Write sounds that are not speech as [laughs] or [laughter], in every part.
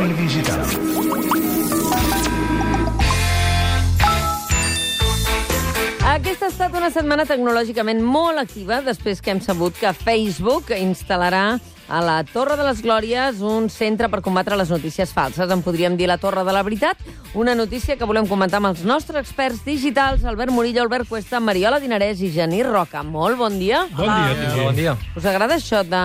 Territori Digital. Aquesta ha estat una setmana tecnològicament molt activa després que hem sabut que Facebook instal·larà a la Torre de les Glòries un centre per combatre les notícies falses. En podríem dir la Torre de la Veritat, una notícia que volem comentar amb els nostres experts digitals, Albert Murillo, Albert Cuesta, Mariola Dinarès i Genís Roca. Molt bon dia. Bon dia. Bon dia. Us agrada això de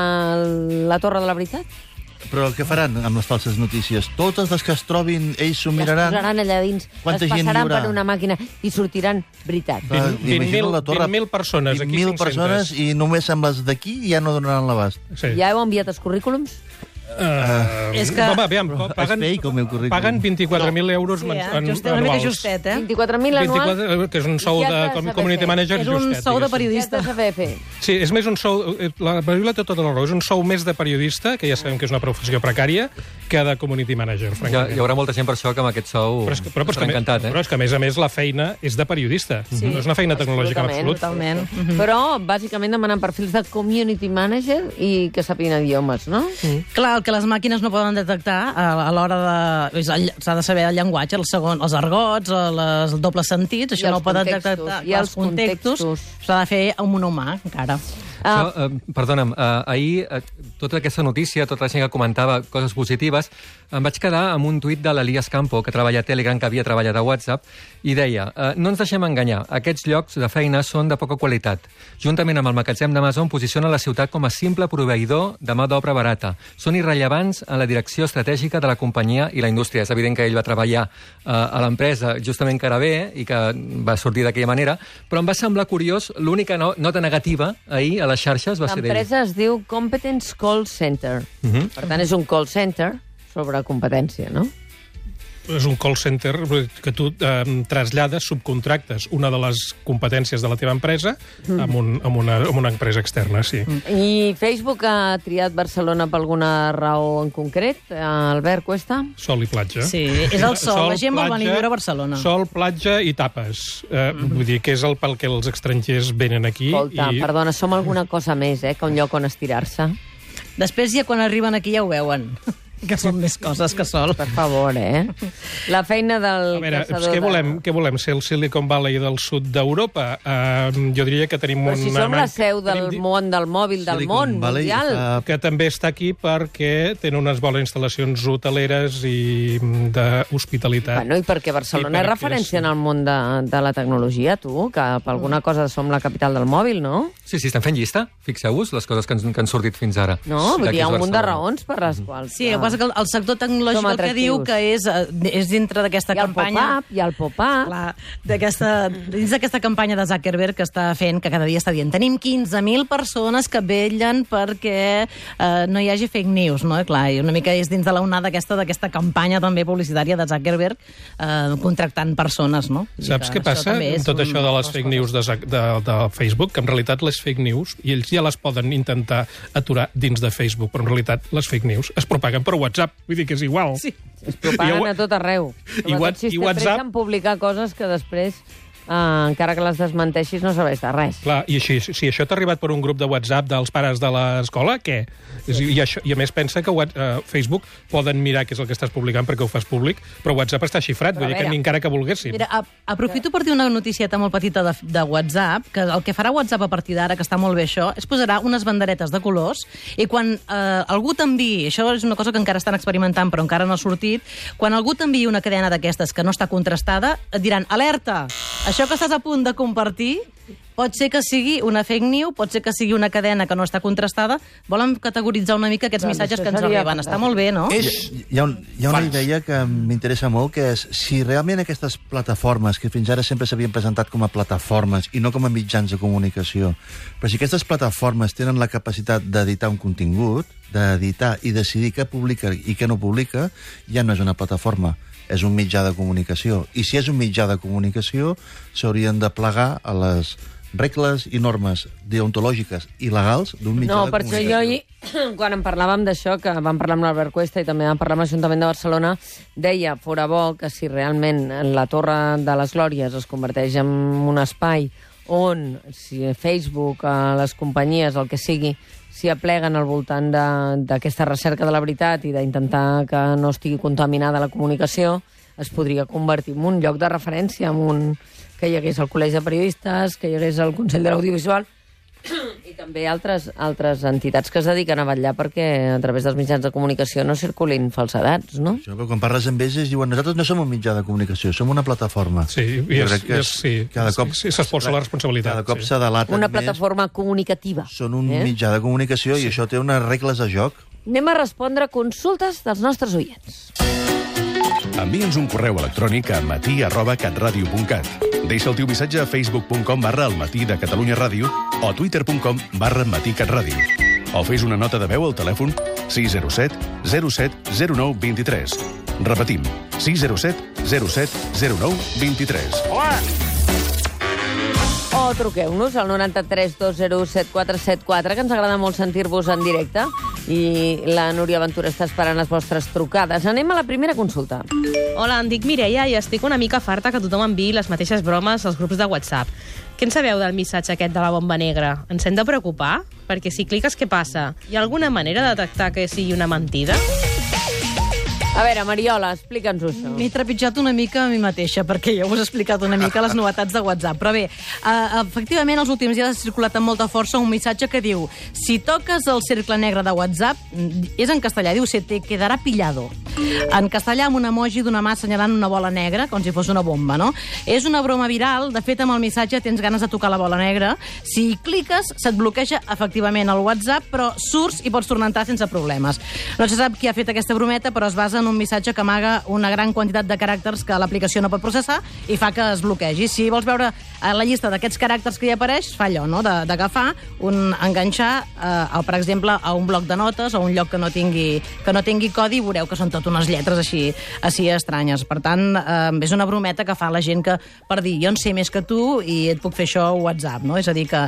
la Torre de la Veritat? Però què faran amb les falses notícies? Totes les que es trobin, ells s'ho miraran? Les posaran allà dins, Quanta les passaran per una màquina i sortiran veritat. Va, Vint- vint imagino mil- la torre- vint mil persones, aquí 20.000 500. persones i només amb les d'aquí ja no donaran l'abast. Sí. Ja heu enviat els currículums? Uh, És que- Home, aviam, paguen, És fake, el meu currículum. paguen 24.000 euros Sí, eh? en, Just, una mica anuals. justet, eh? 24.000 anuals? 24, que és un sou de com, community fer. manager És un justet. sou de. Ja periodista. t'has de fer. Sí, és més un sou... eh, La Mariola té tota la raó. És un sou més de periodista, que ja sabem que és una professió precària, que de community manager, Hi, ha, francament. hi haurà molta gent per això que amb aquest sou Però és, que, però, però, és que, encantat, però eh? és que, a més a més, la feina és de periodista. Sí. No és una feina tecnològica en absolut. Totalment. Però, bàsicament, demanen perfils de community manager i que sàpiguen idiomes, no? Clar, el que les màquines no poden detectar a, a l'hora de... S'ha de saber el llenguatge, el segon, els argots, les, els dobles sentits, això no ho poden detectar. i els contextos. S'ha de fer amb un humà, encara. Ah, Això, eh, perdona'm, eh, ahir eh, tota aquesta notícia, tota la gent que comentava coses positives, em vaig quedar amb un tuit de l'Elias Campo, que treballa a Telegram, que havia treballat a WhatsApp, i deia, eh, no ens deixem enganyar, aquests llocs de feina són de poca qualitat. Juntament amb el magatzem d'Amazon posicionen la ciutat com a simple proveïdor de mà d'obra barata. Són irrellevants en la direcció estratègica de la companyia i la indústria. És evident que ell va treballar eh, a l'empresa justament que era bé i que va sortir d'aquella manera, però em va semblar curiós, l'única no, nota negativa ahir a les xarxes va ser d'ell. L'empresa es diu Competence Call Center. Mhm. Per tant, és un call center sobre competència, no? És un call center que tu eh, trasllades, subcontractes una de les competències de la teva empresa amb, un, amb, una, amb una empresa externa, sí. I Facebook ha triat Barcelona per alguna raó en concret? Albert Cuesta? Sol i platja. Sí, és el sol. La gent vol venir a viure a Barcelona. Sol, platja i tapes. Eh, Vull dir que és el pel que els estrangers venen aquí. Escolta, i... perdona, som alguna cosa més, eh, que un lloc on estirar-se. Després ja quan arriben aquí ja ho veuen, que són més coses que sol. Per favor, eh? La feina del A veure, caçador què de- volem, què volem? Ser el Silicon Valley del sud d'Europa? Uh, jo diria que tenim Però un... si som la manc- seu del tenim món del mòbil del Silicon món Valley mundial. fa- que també està aquí perquè tenen unes bones instal·lacions hoteleres i d'hospitalitat. Bueno, i perquè Barcelona I és perquè referència és- en el món de, de la tecnologia, tu, que per alguna cosa som la capital del mòbil, no? Sí, sí, estem fent llista. Fixeu-vos les coses que, ens, que han sortit fins ara. No, vull D'aquí dir, hi ha és un munt de raons per les quals... Sí, passa que el- sector tecnològic el que diu que és, eh, és dintre d'aquesta Hi ha el campanya... pop-up, ha el pop-up. Dins d'aquesta campanya de Zuckerberg que està fent, que cada dia està dient tenim 15.000 persones que vetllen perquè eh, no hi hagi fake news, no? Clar, i una mica és dins de la onada aquesta d'aquesta campanya també publicitària de Zuckerberg eh, contractant persones, no? I Saps què passa amb tot un- això de les fake news de, de, de Facebook? Que en realitat les fake news, i ells ja les poden intentar aturar dins de Facebook, però en realitat les fake news es propaguen per WhatsApp. Vull dir que és igual. Sí. Es propaguen a tot arreu. I Sobretot What- si i WhatsApp- en publicar coses que després, eh, encara que les desmenteixis, no serveix de res. Clar, i així, si això t'ha arribat per un grup de WhatsApp dels pares de l'escola, què? És, i, això, I a més pensa que What- eh, Facebook poden mirar què és el que estàs publicant perquè ho fas públic, però WhatsApp està xifrat, Però vull dir que ni encara que volguessin. Mira, a, aprofito per dir una noticieta molt petita de, de WhatsApp, que el que farà WhatsApp a partir d'ara, que està molt bé això, és posarà unes banderetes de colors i quan eh, algú t'enviï, això és una cosa que encara estan experimentant però encara no ha sortit, quan algú t'enviï una cadena d'aquestes que no està contrastada, et diran, alerta, això que estàs a punt de compartir pot ser que sigui una fake news, pot ser que sigui una cadena que no està contrastada. Volen categoritzar una mica aquests Doncs missatges això que ens arriben. Està molt bé, no? És... Hi ha, un, hi ha una idea que m'interessa molt, que és si realment aquestes plataformes, que fins ara sempre s'havien presentat com a plataformes i no com a mitjans de comunicació, però si aquestes plataformes tenen la capacitat d'editar un contingut, d'editar i decidir què publica i què no publica, ja no és una plataforma, és un mitjà de comunicació. I si és un mitjà de comunicació, s'haurien de plegar a les regles i normes deontològiques i legals d'un mitjà No, de per això comunicació. jo ahir, [clears throat] quan en parlàvem d'això, que vam parlar amb l'Albert Cuesta i també vam parlar amb l'Ajuntament de Barcelona, deia, fora bo que si realment la Torre de les Glòries es converteix en un espai on si Facebook, a les companyies, el que sigui, s'hi apleguen al voltant d'aquesta recerca de la veritat i d'intentar que no estigui contaminada la comunicació, es podria convertir en un lloc de referència, en un, que hi hagués el Col·legi de Periodistes, que hi hagués el Consell de l'Audiovisual, i també altres, altres entitats que es dediquen a vetllar perquè a través dels mitjans de comunicació no circulin falsedats, no? Això, però quan parles amb ells, ells diuen nosaltres no som un mitjà de comunicació, som una plataforma. Sí, i és, que és, sí, cada cop sí, s'espolsa la responsabilitat. Cada cop sí. s'ha delatat Una més. plataforma comunicativa. Són un eh? mitjà de comunicació i això té unes regles de joc. Anem a respondre consultes dels nostres oients. Envia'ns un correu electrònic a matí arroba catradio.cat. Deixa el teu missatge a facebook.com barra el matí de Catalunya Ràdio o a twitter.com barra matí catradio. O fes una nota de veu al telèfon 607 07 09 23. Repetim, 607 07 09 23. O truqueu-nos al 93 201 7474, que ens agrada molt sentir-vos en directe. I la Núria Ventura està esperant les vostres trucades. Anem a la primera consulta. Hola, em dic Mireia i estic una mica farta que tothom enviï les mateixes bromes als grups de WhatsApp. Què en sabeu del missatge aquest de la bomba negra? Ens hem de preocupar? Perquè si cliques, què passa? Hi ha alguna manera de detectar que sigui una mentida? A veure, Mariola, explica'ns-ho això. M'he trepitjat una mica a mi mateixa, perquè ja us he explicat una mica les novetats de WhatsApp. Però bé, uh, efectivament, els últims dies ha circulat amb molta força un missatge que diu si toques el cercle negre de WhatsApp, mm, és en castellà, diu se te quedarà pillado. En castellà, amb un emoji d'una mà assenyalant una bola negra, com si fos una bomba, no? És una broma viral. De fet, amb el missatge tens ganes de tocar la bola negra. Si hi cliques, se't bloqueja efectivament el WhatsApp, però surts i pots tornar a entrar sense problemes. No se sap qui ha fet aquesta brometa, però es basa en un missatge que amaga una gran quantitat de caràcters que l'aplicació no pot processar i fa que es bloquegi. Si vols veure a la llista d'aquests caràcters que hi apareix, fa allò, no?, d'agafar, un enganxar, eh, a, per exemple, a un bloc de notes o un lloc que no tingui, que no tingui codi i veureu que són tot unes lletres així, així estranyes. Per tant, eh, és una brometa que fa la gent que per dir jo en sé més que tu i et puc fer això a WhatsApp, no? És a dir que...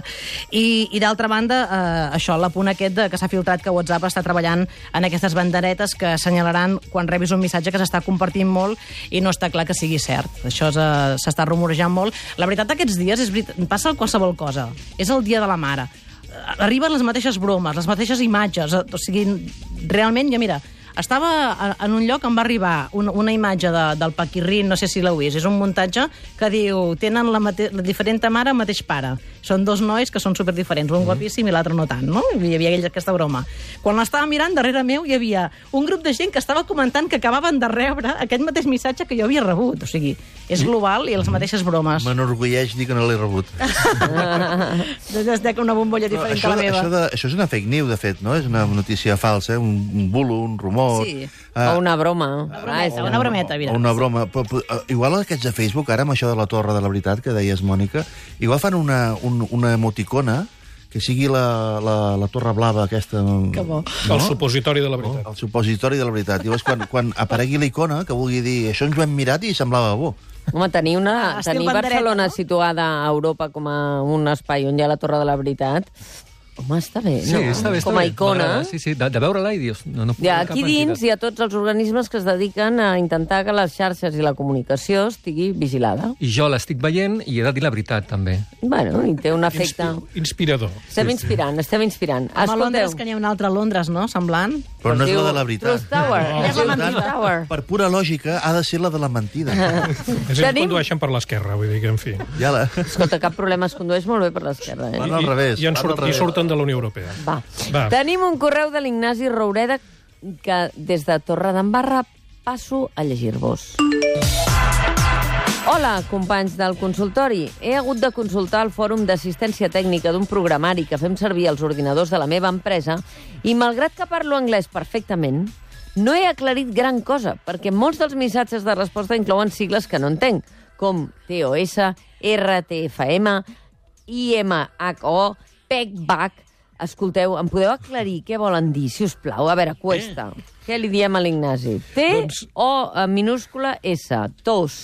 I, i d'altra banda, eh, això, l'apunt aquest de, que s'ha filtrat que WhatsApp està treballant en aquestes banderetes que assenyalaran quan rebis un missatge que s'està compartint molt i no està clar que sigui cert. Això s'està rumorejant molt. La veritat, aquests dies és veritat, passa qualsevol cosa. És el dia de la mare. Eh, Arriben les mateixes bromes, les mateixes imatges. eh, O sigui, realment, jo mira, estava en un lloc on va arribar una, una imatge de, del Paquirrin, no sé si l'heu vist, és un muntatge que diu tenen la, mate la diferent mare, mateix pare. Són dos nois que són superdiferents, un guapíssim i l'altre no tant, no? I hi havia aquella, aquesta broma. Quan l'estava mirant, darrere meu hi havia un grup de gent que estava comentant que acabaven de rebre aquest mateix missatge que jo havia rebut. O sigui, és global i les mateixes bromes. M'enorgulleix dir que no l'he rebut. Doncs es dec una bombolla diferent això, que la meva. això, de, això és una fake news, de fet, no? És una notícia falsa, un, un bulo, un rumor... Sí. Ah, O una broma. brometa, és que- una brometa, mira. una broma. Però, però, eh, igual aquests de Facebook, ara amb això de la torre de la veritat que deies, Mònica, igual fan una, un, una emoticona que sigui la, la, la torre blava aquesta... Que bo. El supositori de la veritat. El supositori de la veritat. Llavors, quan, quan aparegui la icona, que vulgui dir això ens ho hem mirat i semblava bo. Home, tenir, una, tenir Barcelona no? situada a Europa com a un espai on hi ha la Torre de la Veritat, home, està bé, Sí, no? està bé, està com a bé. icona. Sí, sí, de, de veure-la i dius... No, no puc Ja, aquí entitat. dins hi ha tots els organismes que es dediquen a intentar que les xarxes i la comunicació estigui vigilada. I jo l'estic veient i he de dir la veritat, també. Bueno, i té un efecte... Inspi inspirador. Estem inspirant, estem inspirant. Home, a Londres, que n'hi ha una altra a Londres, no?, semblant. Però no és la de la veritat. Truth Tower. És la Truth mentida. Tower. Per pura lògica, ha de ser la de la mentida. [laughs] És Tenim- condueixen per l'esquerra, vull dir que, en fi. Ja la... Escolta, cap problema, es condueix molt bé per l'esquerra, eh? Van al revés. I, I surten de la Unió Europea. Va. Va. Tenim un correu de l'Ignasi Roureda que des de Torre d'Embarra passo a llegir-vos. Hola, companys del consultori. He hagut de consultar el fòrum d'assistència tècnica d'un programari que fem servir als ordinadors de la meva empresa i, malgrat que parlo anglès perfectament, no he aclarit gran cosa, perquè molts dels missatges de resposta inclouen sigles que no entenc, com TOS, RTFM, IMHO, PECBAC... Escolteu, em podeu aclarir què volen dir, si us plau? A veure, cuesta. Què li diem a l'Ignasi? T Doncs- o en minúscula S, tos.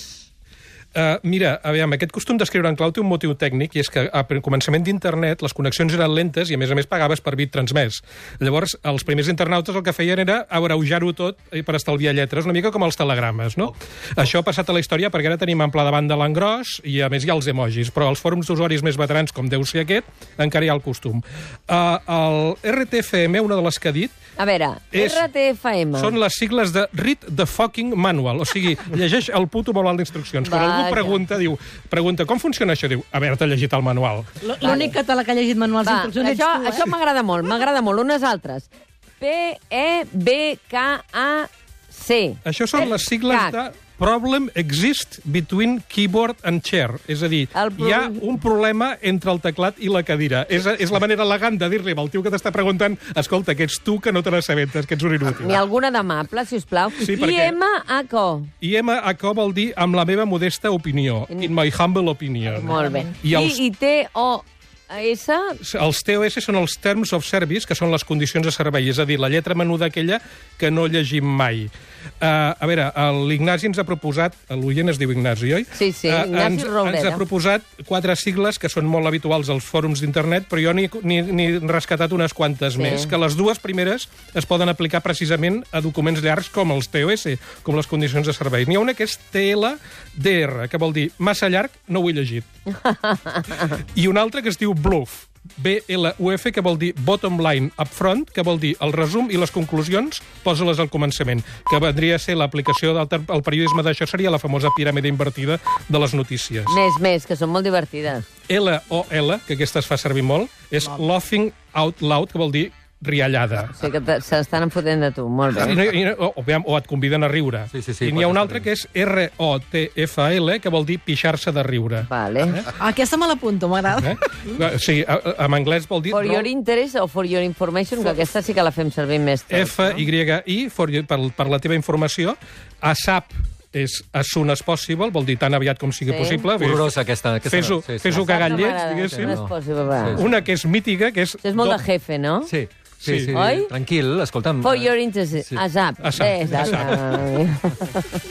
Uh, mira, aviam, aquest costum d'escriure en clau té un motiu tècnic, i és que a començament d'internet les connexions eren lentes i, a més a més, pagaves per bit transmès. Llavors, els primers internautes el que feien era abreujar-ho tot eh, per estalviar lletres, una mica com els telegrames, no? Això ha passat a la història perquè ara tenim ample de banda l'engròs i, a més, hi ha els emojis, però als fòrums d'usuaris més veterans, com deu ser aquest, encara hi ha el costum. Uh, el RTFM, una de les que ha dit, A veure, És- RTFM. són les sigles de Read the fucking manual, o sigui, llegeix el puto manual d'instruccions. Quan algú Vaja. pregunta, diu, pregunta, com funciona això? Diu, haver-te llegit el manual. L'únic català que ha llegit manuals Va, d'instruccions ets això, tu, eh? això m'agrada molt, m'agrada molt. Unes altres. E P-E-B-K-A-C. Això són Eh, les sigles CAC. de Problem exist between keyboard and chair. És a dir, El hi ha un problema entre el teclat i la cadira. És, és la manera elegant de dir-li al tio que t'està preguntant escolta, que ets tu que no te n'assabentes, que ets un inútil. Ha alguna d'amable, si us plau? Sí, perquè- I-M-A-C-O. I M.A.C.O. vol dir amb la meva modesta opinió. In my humble opinion. Molt bé. I els, I, i T-O-S... els TOS són els Terms of Service, que són les condicions de servei, és a dir, la lletra menuda aquella que no llegim mai. Uh, a veure, el- l'Ignasi ens ha proposat, l'oient es diu Ignasi, oi? Sí, sí, Eh, Ignasi ens, Roureda. ens ha proposat quatre sigles que són molt habituals als fòrums d'internet, però jo n'hi n'hi- n'hi he rescatat unes quantes Sí. més, que les dues primeres es poden aplicar precisament a documents llargs com els TOS, com les condicions de servei. N'hi ha una que és TLDR, que vol dir massa llarg, no ho he llegit. [laughs] I una altra que es diu Bluff, B-L-U-F, que vol dir bottom line up front, que vol dir el resum i les conclusions, posa-les al començament, que vendria a ser l'aplicació del el periodisme d'això seria la famosa piràmide invertida de les notícies. Més, més, que són molt divertides. L-O-L, que aquesta es fa servir molt, és laughing out loud, que vol dir riallada. O sigui que se n'estan fotent de tu. Molt I, bé. no- i, no- o, o, et conviden a riure. Sí, sí, sí, I n'hi ha una altra que és R-O-T-F-L, que vol dir pixar-se de riure. Vale. Aquesta me l'apunto, m'agrada. Eh? Sí, a- a- en anglès vol dir... For your interest o for your information, que aquesta sí que la fem servir més tot. F-Y-I, for you- per, per la teva informació. ASAP és as soon as possible, vol dir tan aviat com sigui Sí. possible. Horrorosa, aquesta. aquesta Fes-ho sí, sí. fes cagar No llets, diguéssim. No possible. Sí, Una que és mítica, que és... Això és molt do- de jefe, no? Sí, sí, Sí. sí. Oi? Tranquil, escolta'm. For your interest. Sí. ASAP. ASAP,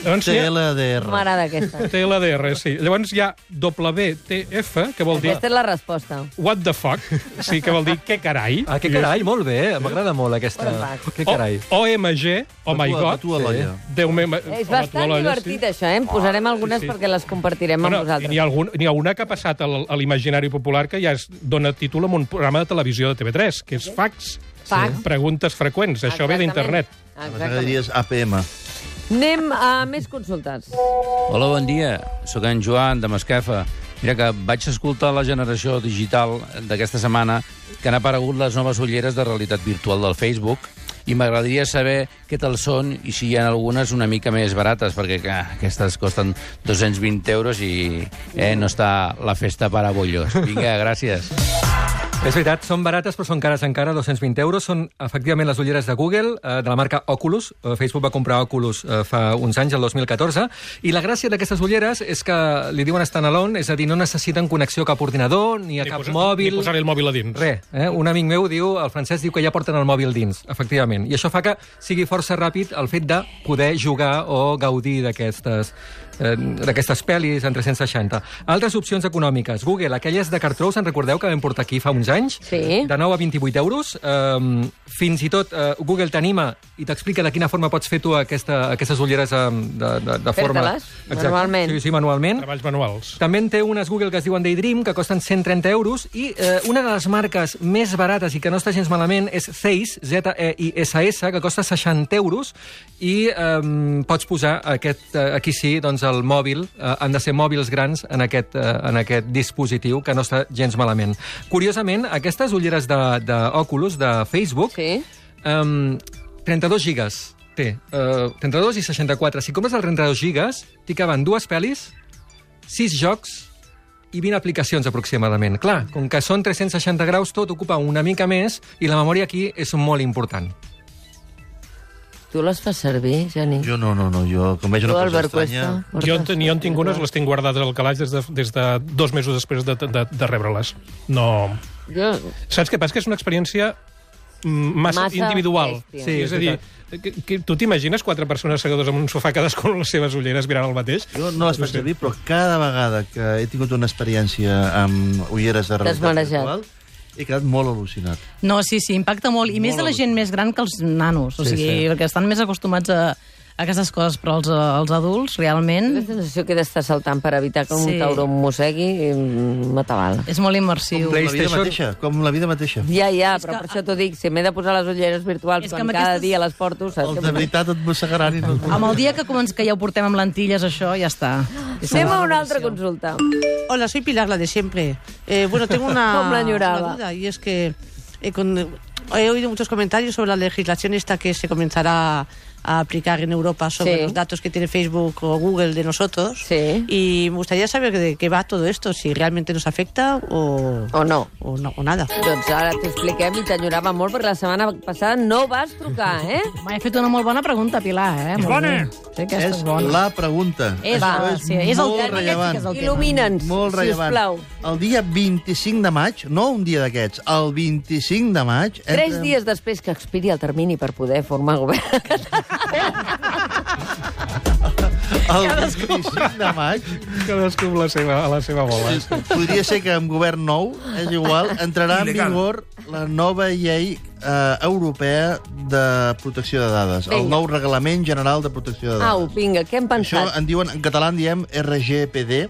Doncs hi ha TLDR. M'agrada aquesta. TLDR, sí. Llavors hi ha WTF, que vol dir Aquesta és la resposta. what the fuck, sí, que vol dir què carai. Ah, que carai, molt bé. M'agrada molt aquesta... Que carai. O, OMG, oh my god. Tu a l'olla. Déu meu... És bastant divertit, això, eh? En posarem algunes Sí, sí. perquè les compartirem amb Bueno, i vosaltres. n'hi ha, algun, ha una que ha passat al- a l'imaginari popular que ja es dona títol a un programa de televisió de TV3, que és Fax. Fax. Preguntes freqüents. Això ve d'internet. M'agradaria Exactament. diries APM. Anem a més consultes. Hola, bon dia. Sóc en Joan, de Masquefa. Mira que vaig escoltar la generació digital d'aquesta setmana que han aparegut les noves ulleres de realitat virtual del Facebook i m'agradaria saber què tal són i si hi ha algunes una mica més barates, perquè que, aquestes costen 220 euros i eh, no està la festa per a bollos. Vinga, gràcies. És veritat, són barates, però són cares encara, 220 euros. Són, efectivament, les ulleres de Google, eh, de la marca Oculus. Eh, Facebook va comprar Oculus eh, fa uns anys, el 2014. I la gràcia d'aquestes ulleres és que li diuen standalone, és a dir, no necessiten connexió a cap ordinador, ni a Ni cap posa- mòbil... Ni posar el mòbil a dins. Res, eh? un amic meu diu, el francès diu que ja porten el mòbil dins, efectivament. I això fa que sigui força ràpid el fet de poder jugar o gaudir d'aquestes eh, d'aquestes pel·lis en 360. Altres opcions econòmiques. Google, aquelles de cartró, se'n recordeu que vam portar aquí fa uns anys? Sí. De 9 a 28 euros. Um, fins i tot uh, Google t'anima i t'explica de quina forma pots fer tu aquesta, aquestes ulleres um, de, de, de forma... Fer-te-les, manualment. Sí, sí, manualment. Treballs manuals. També en té unes Google que es diuen Daydream, que costen 130 euros, i eh, una de les marques més barates i que no està gens malament és Zeiss, Z-E-I-S-S, que costa 60 euros, i eh, pots posar aquest, eh, aquí sí, doncs el mòbil, eh, han de ser mòbils grans en aquest, eh, en aquest dispositiu, que no està gens malament. Curiosament, aquestes ulleres de, de Oculus, de Facebook, Sí? Um, 32 gigas té. Uh, 32 i 64. Si compres el 32 gigas, t'hi caben dues pel·lis, 6 jocs i 20 aplicacions aproximadament. Clar, com que són 360 graus, tot ocupa una mica més i la memòria aquí és molt important. Tu les fas servir, Geni? Jo no, no, no. Jo, com veig Tu, una cosa estranya... Jo, en ten- jo en tinc unes, les tinc guardades al calaix des de, des de dos mesos després de, de, de rebre-les. No... Jo... Saps què passa? Que és una experiència massa, Massa individual. bèstia. Sí, és a dir, que, que, tu t'imagines quatre persones segadors en un sofà cadascú amb les seves ulleres mirant el mateix? Jo no les faig servir, però cada vegada que he tingut una experiència amb ulleres de realitat virtual, he quedat molt al·lucinat. No, sí, sí, impacta molt. I més Molt de la gent més gran que els nanos. O Sí, sigui, sí. perquè estan més acostumats a aquestes coses, però els, els adults, realment, La sensació que he d'estar saltant per evitar que un Sí. tauró mossegui mm, m'atabala. és molt immersiu. Com la vida mateixa, com la vida mateixa. Ja, ja, És però que- per això t'ho dic, si m'he de posar les ulleres virtuals quan amb cada aquestes- dia les porto, saps? Els de veritat et mossegaran i no... Amb el dia que, començ, que ja ho portem amb lentilles, això, ja està. I Anem a una altra consulta. Hola, soy Pilar, la de siempre. Eh, bueno, tengo una, ¿Cómo la añoraba? una duda y es que eh, con- he oído muchos comentarios sobre la legislación esta que se comenzará a aplicar en Europa sobre Sí. los datos que tiene Facebook o Google de nosotros. Sí. Y me gustaría saber de qué va todo esto, si realmente nos afecta o, O no? o, no, o nada. Doncs ara t'ho expliquem i t'enyorava molt perquè la setmana passada no vas trucar, eh? M'ha fet una molt bona pregunta, Pilar, eh? Molt bona. Sí, aquesta és, És bona. la pregunta. És, va, és sí, és el molt tema, rellevant. és el. Il·lumina'ns, Molt rellevant. sisplau. El dia 25 de maig, no un dia d'aquests, el 25 de maig... Tres entra- dies després que expiri el termini per poder formar govern. [laughs] El 25 de maig Cadascú amb la seva, a la seva bola. podria ser que amb govern nou, és igual, entrarà en vigor la nova llei eh, europea de protecció de dades, el Vinga. nou reglament general de protecció de dades. Au, vinga, què hem Això pensat? en diuen, en català en diem RGPD,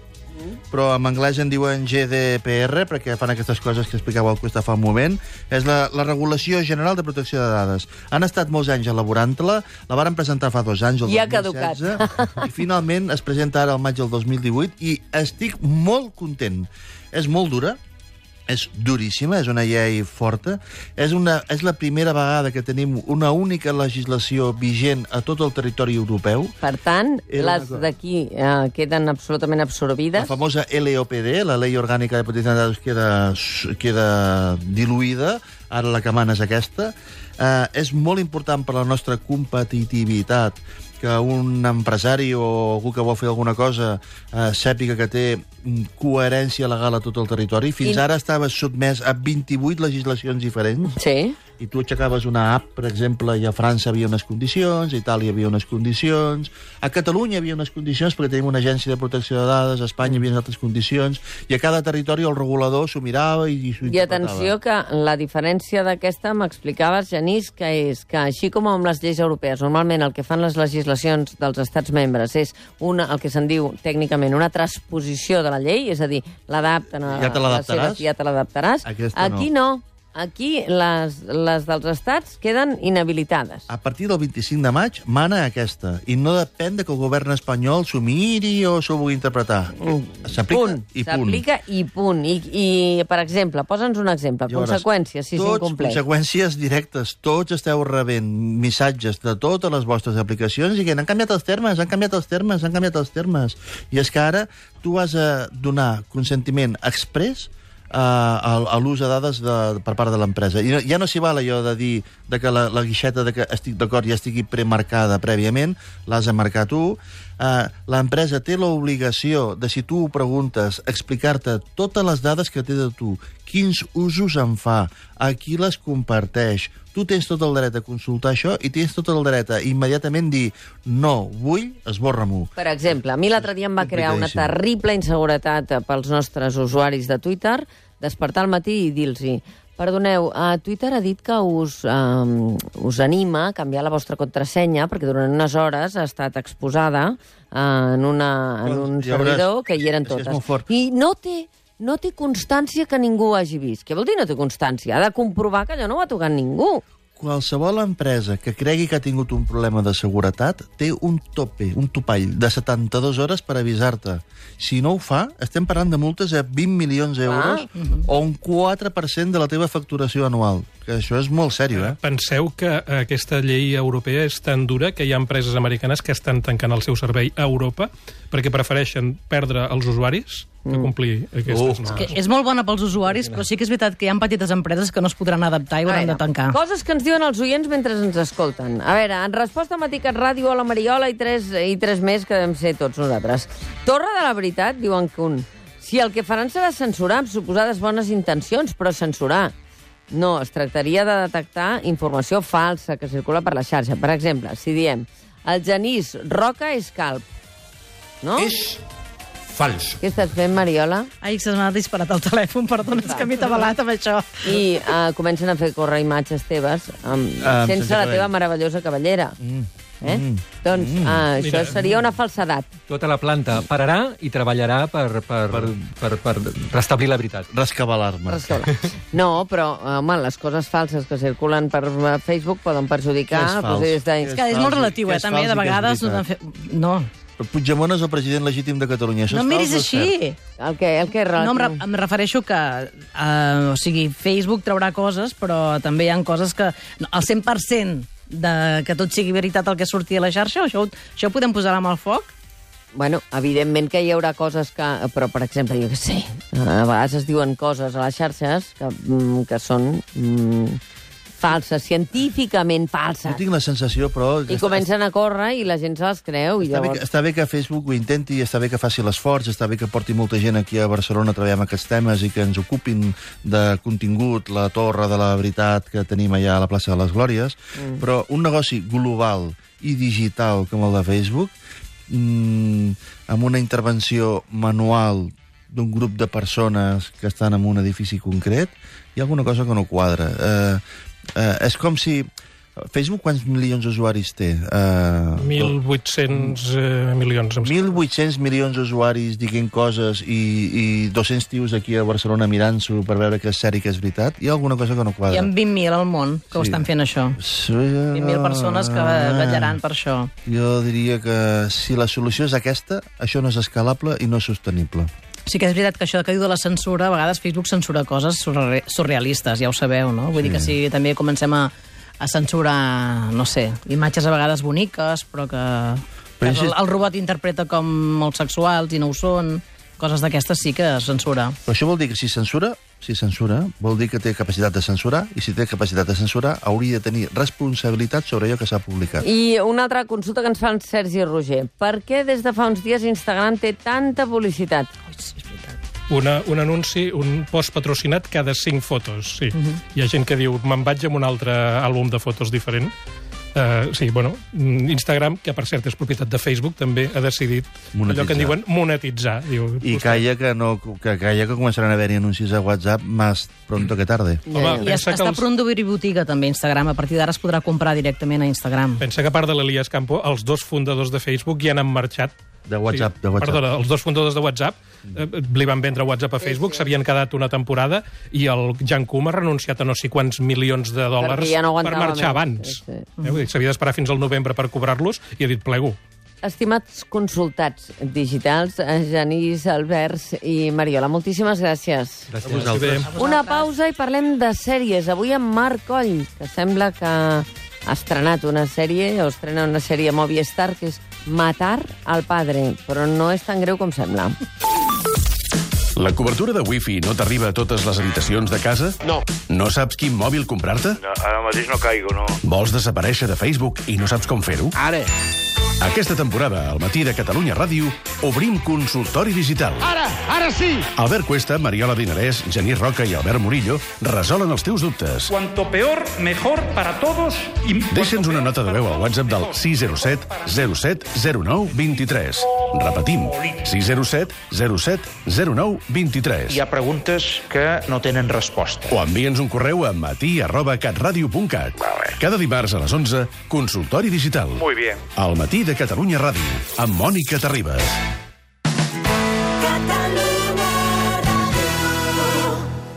però en anglès en diuen GDPR, perquè fan aquestes coses que explicava el Cuesta fa un moment. És la, la regulació general de protecció de dades. Han estat molts anys elaborant-la, la varen presentar fa dos anys, el I ha 2016, i finalment es presenta ara al maig del 2018, i estic molt content. És molt dura, és duríssima, és una llei forta. És, una, és la primera vegada que tenim una única legislació vigent a tot el territori europeu. Per tant, Era les d'aquí eh, queden absolutament La absorbides. famosa LOPD, la Ley Orgànica de Protecció de Dades, queda, queda diluïda. Ara la que mana és aquesta. Eh, és molt important per la nostra competitivitat que un empresari o algú que vol fer alguna cosa eh, sàpiga que té coherència legal a tot el territori. Fins I- ara estava sotmès a 28 legislacions diferents Sí. i tu aixecaves una app, per exemple, i a França havia unes condicions, a Itàlia havia unes condicions, a Catalunya havia unes condicions perquè tenim una agència de protecció de dades, a Espanya hi havia altres condicions, i a cada territori el regulador s'ho mirava i, i s'ho I atenció que la diferència d'aquesta m'explicaves, Genís, que és que així com amb les lleis europees, normalment el que fan les legislacions dels estats membres és una, el que se'n diu tècnicament una transposició de la llei, és a dir, l'adapten a Ja te l'adaptaràs? Ja te l'adaptaràs. Aquí no. Aquí les, les dels estats queden inhabilitades. A partir del 25 de maig mana aquesta, i no depèn de que el govern espanyol s'ho miri o s'ho vulgui interpretar. S'aplica i punt. S'aplica i punt. I, I, per exemple, posa'ns un exemple. Veuràs. Conseqüències, si Tots, s'incompleix. conseqüències directes. Tots esteu rebent missatges de totes les vostres aplicacions i que han canviat els termes, han canviat els termes, han canviat els termes. I és que ara tu has de donar consentiment express eh, a, a l'ús de dades de, per part de l'empresa. I no, ja no s'hi val allò de dir de que la, la guixeta de que estic d'acord ja estigui premarcada prèviament, l'has de marcar tu. Uh, L'empresa té l'obligació de, si tu ho preguntes, explicar-te totes les dades que té de tu, quins usos en fa, a qui les comparteix. Tu tens tot el dret a consultar això i tens tot el dret a immediatament dir no, vull, esborra-m'ho. Per exemple, a mi l'altre dia em va crear una terrible inseguretat eh, pels nostres usuaris de Twitter, despertar al matí i dir-los Perdoneu, uh, Twitter ha dit que us, um, us anima a canviar la vostra contrasenya perquè durant unes hores ha estat exposada uh, en, una, en un servidor que hi eren totes. I no té, no té constància que ningú ho hagi vist. Què vol dir no té constància? Ha de comprovar que allò no ho ha tocat ningú. Qualsevol empresa que cregui que ha tingut un problema de seguretat té un tope, un topall de 72 hores per avisar-te. Si no ho fa, estem parlant de multes de 20 milions d'euros o un 4% de la teva facturació anual. Que això és molt sèrio, eh? Penseu que aquesta llei europea és tan dura que hi ha empreses americanes que estan tancant el seu servei a Europa perquè prefereixen perdre els usuaris que complir aquestes Uh. normes. Que és molt bona pels usuaris, però sí que és veritat que hi ha petites empreses que no es podran adaptar i A hauran de tancar. Coses que ens diuen els oients mentre ens escolten. A veure, en resposta a Maticat Ràdio, a la Mariola i tres, i tres més que devem ser tots nosaltres. Torre de la veritat, diuen que un. Si el que faran serà censurar amb suposades bones intencions, però censurar. No, es tractaria de detectar informació falsa que circula per la xarxa. Per exemple, si diem el Genís Roca és calp, no? És fals. Què estàs fent, Mariola? Ai, se m'ha disparat el telèfon, perdona, és que m'he tabalat amb això. I uh, comencen a fer córrer imatges teves um, Ah, sense sense la cabell. teva meravellosa cabellera. Mm. Eh? Doncs uh, això Mira. seria una falsedat. Tota la planta pararà i treballarà per, per, per, per, per restablir la veritat. Rescabalar-me. Rescabalar. No, però, home, les coses falses que circulen per eh, Facebook poden perjudicar Què és fals? procés de... És que és molt relatiu, eh, és també, de és vegades... no, Però Puigdemont és el president legítim de Catalunya. Això no em miris així. El que, el que No, em, re em refereixo que... Uh, o sigui, Facebook traurà coses, però també hi ha coses que... No, el 100% de que tot sigui veritat el que surti a la xarxa, això, això ho podem posar amb el foc? Bueno, evidentment que hi haurà coses que... Però, per exemple, jo què sé, a vegades es diuen coses a les xarxes que, mm, que són mm, falses, científicament Jo falses. tinc la sensació, però... I comencen a córrer i la gent se les creu. I Està bé, llavors... que, està bé que Facebook ho intenti, està bé que faci l'esforç, està bé que porti molta gent aquí a Barcelona a treballar amb aquests temes i que ens ocupin de contingut la torre de la veritat que tenim allà a la plaça de les Glòries, mm. però un negoci global i digital com el de Facebook, mm, amb una intervenció manual d'un grup de persones que estan en un edifici concret, hi ha alguna cosa que no quadra. Eh, eh, és com si... Facebook quants milions d'usuaris té? Eh, 1.800 eh, milions. em sembla. 1.800 milions d'usuaris dient coses i, i 200 tios aquí a Barcelona mirant-s'ho per veure que és sèrie que és veritat, hi ha alguna cosa que no Hi quadra. ha 20.000 al món que ho Sí. estan fent, això. Sí, 20.000 persones que vetllaran per això. Jo diria que si la solució és aquesta, això no és escalable i no és sostenible. Sí que és veritat que això que diu de la censura, a vegades Facebook censura coses surre- surrealistes, ja ho sabeu, no? Vull dir que si també comencem a, a censurar, no sé, imatges a vegades boniques, però que, que Però si- el, el robot interpreta com molt sexuals i no ho són, coses d'aquestes sí que es censura. Però això vol dir que si censura, si censura, vol dir que té capacitat de censurar, i si té capacitat de censurar, hauria de tenir responsabilitat sobre allò que s'ha publicat. I una altra consulta que ens fa en Sergi Roger. Per què des de fa uns dies Instagram té tanta publicitat? Una, un anunci, un post patrocinat cada cinc fotos, sí. Hi ha gent que diu, me'n vaig amb un altre àlbum de fotos diferent. Uh, sí, bueno, mm, Instagram, que per cert és propietat de Facebook, també ha decidit Monetitzar. allò que en diuen monetitzar. Diu, I calla que, no, que, calla que començaran a haver-hi anuncis a WhatsApp més pronto que tarde. Home, I es, que està els- a punt d'obrir botiga també Instagram, a partir d'ara es podrà comprar directament a Instagram. Pensa que a part de l'Elias Campo, els dos fundadors de Facebook ja n'han marxat. De WhatsApp, de WhatsApp. Perdona, els dos fundadors de WhatsApp eh, li van vendre WhatsApp a Facebook, s'havien quedat una temporada i el Jan Koum ha renunciat a no sé quants milions de dòlars ja no per marxar més. abans. Sí, sí. Eh, S'havia d'esperar fins al novembre per cobrar-los i ha dit plego. Estimats consultats digitals, eh, Genís, Alberts i Mariola, moltíssimes gràcies. Gràcies. Bé. Una pausa i parlem de sèries. Avui amb Marc Coll, que sembla que ha estrenat una sèrie, o estrena una sèrie a Movistar, que és Matar al padre, però no és tan greu com sembla. La cobertura de wifi no t'arriba a totes les habitacions de casa? No. No saps quin mòbil comprar-te? No, ara mateix no caigo, no. Vols desaparèixer de Facebook i no saps com fer-ho? Ara, Aquesta temporada, al matí de Catalunya Ràdio, obrim consultori digital. ara, ara sí! Albert Cuesta, Mariola Dinarès, Genís Roca i Albert Murillo resolen els teus dubtes. Cuanto peor, mejor para todos. Y Deixa'ns una nota de veu al WhatsApp del 607 07 09 23. Repetim, 607 07 09 23. Hi ha preguntes que no tenen resposta. O envia'ns un correu a matí arroba catradio.cat. Cada dimarts a les 11, consultori digital. Muy bien. Al matí de Catalunya Ràdio, amb Mònica Terribas.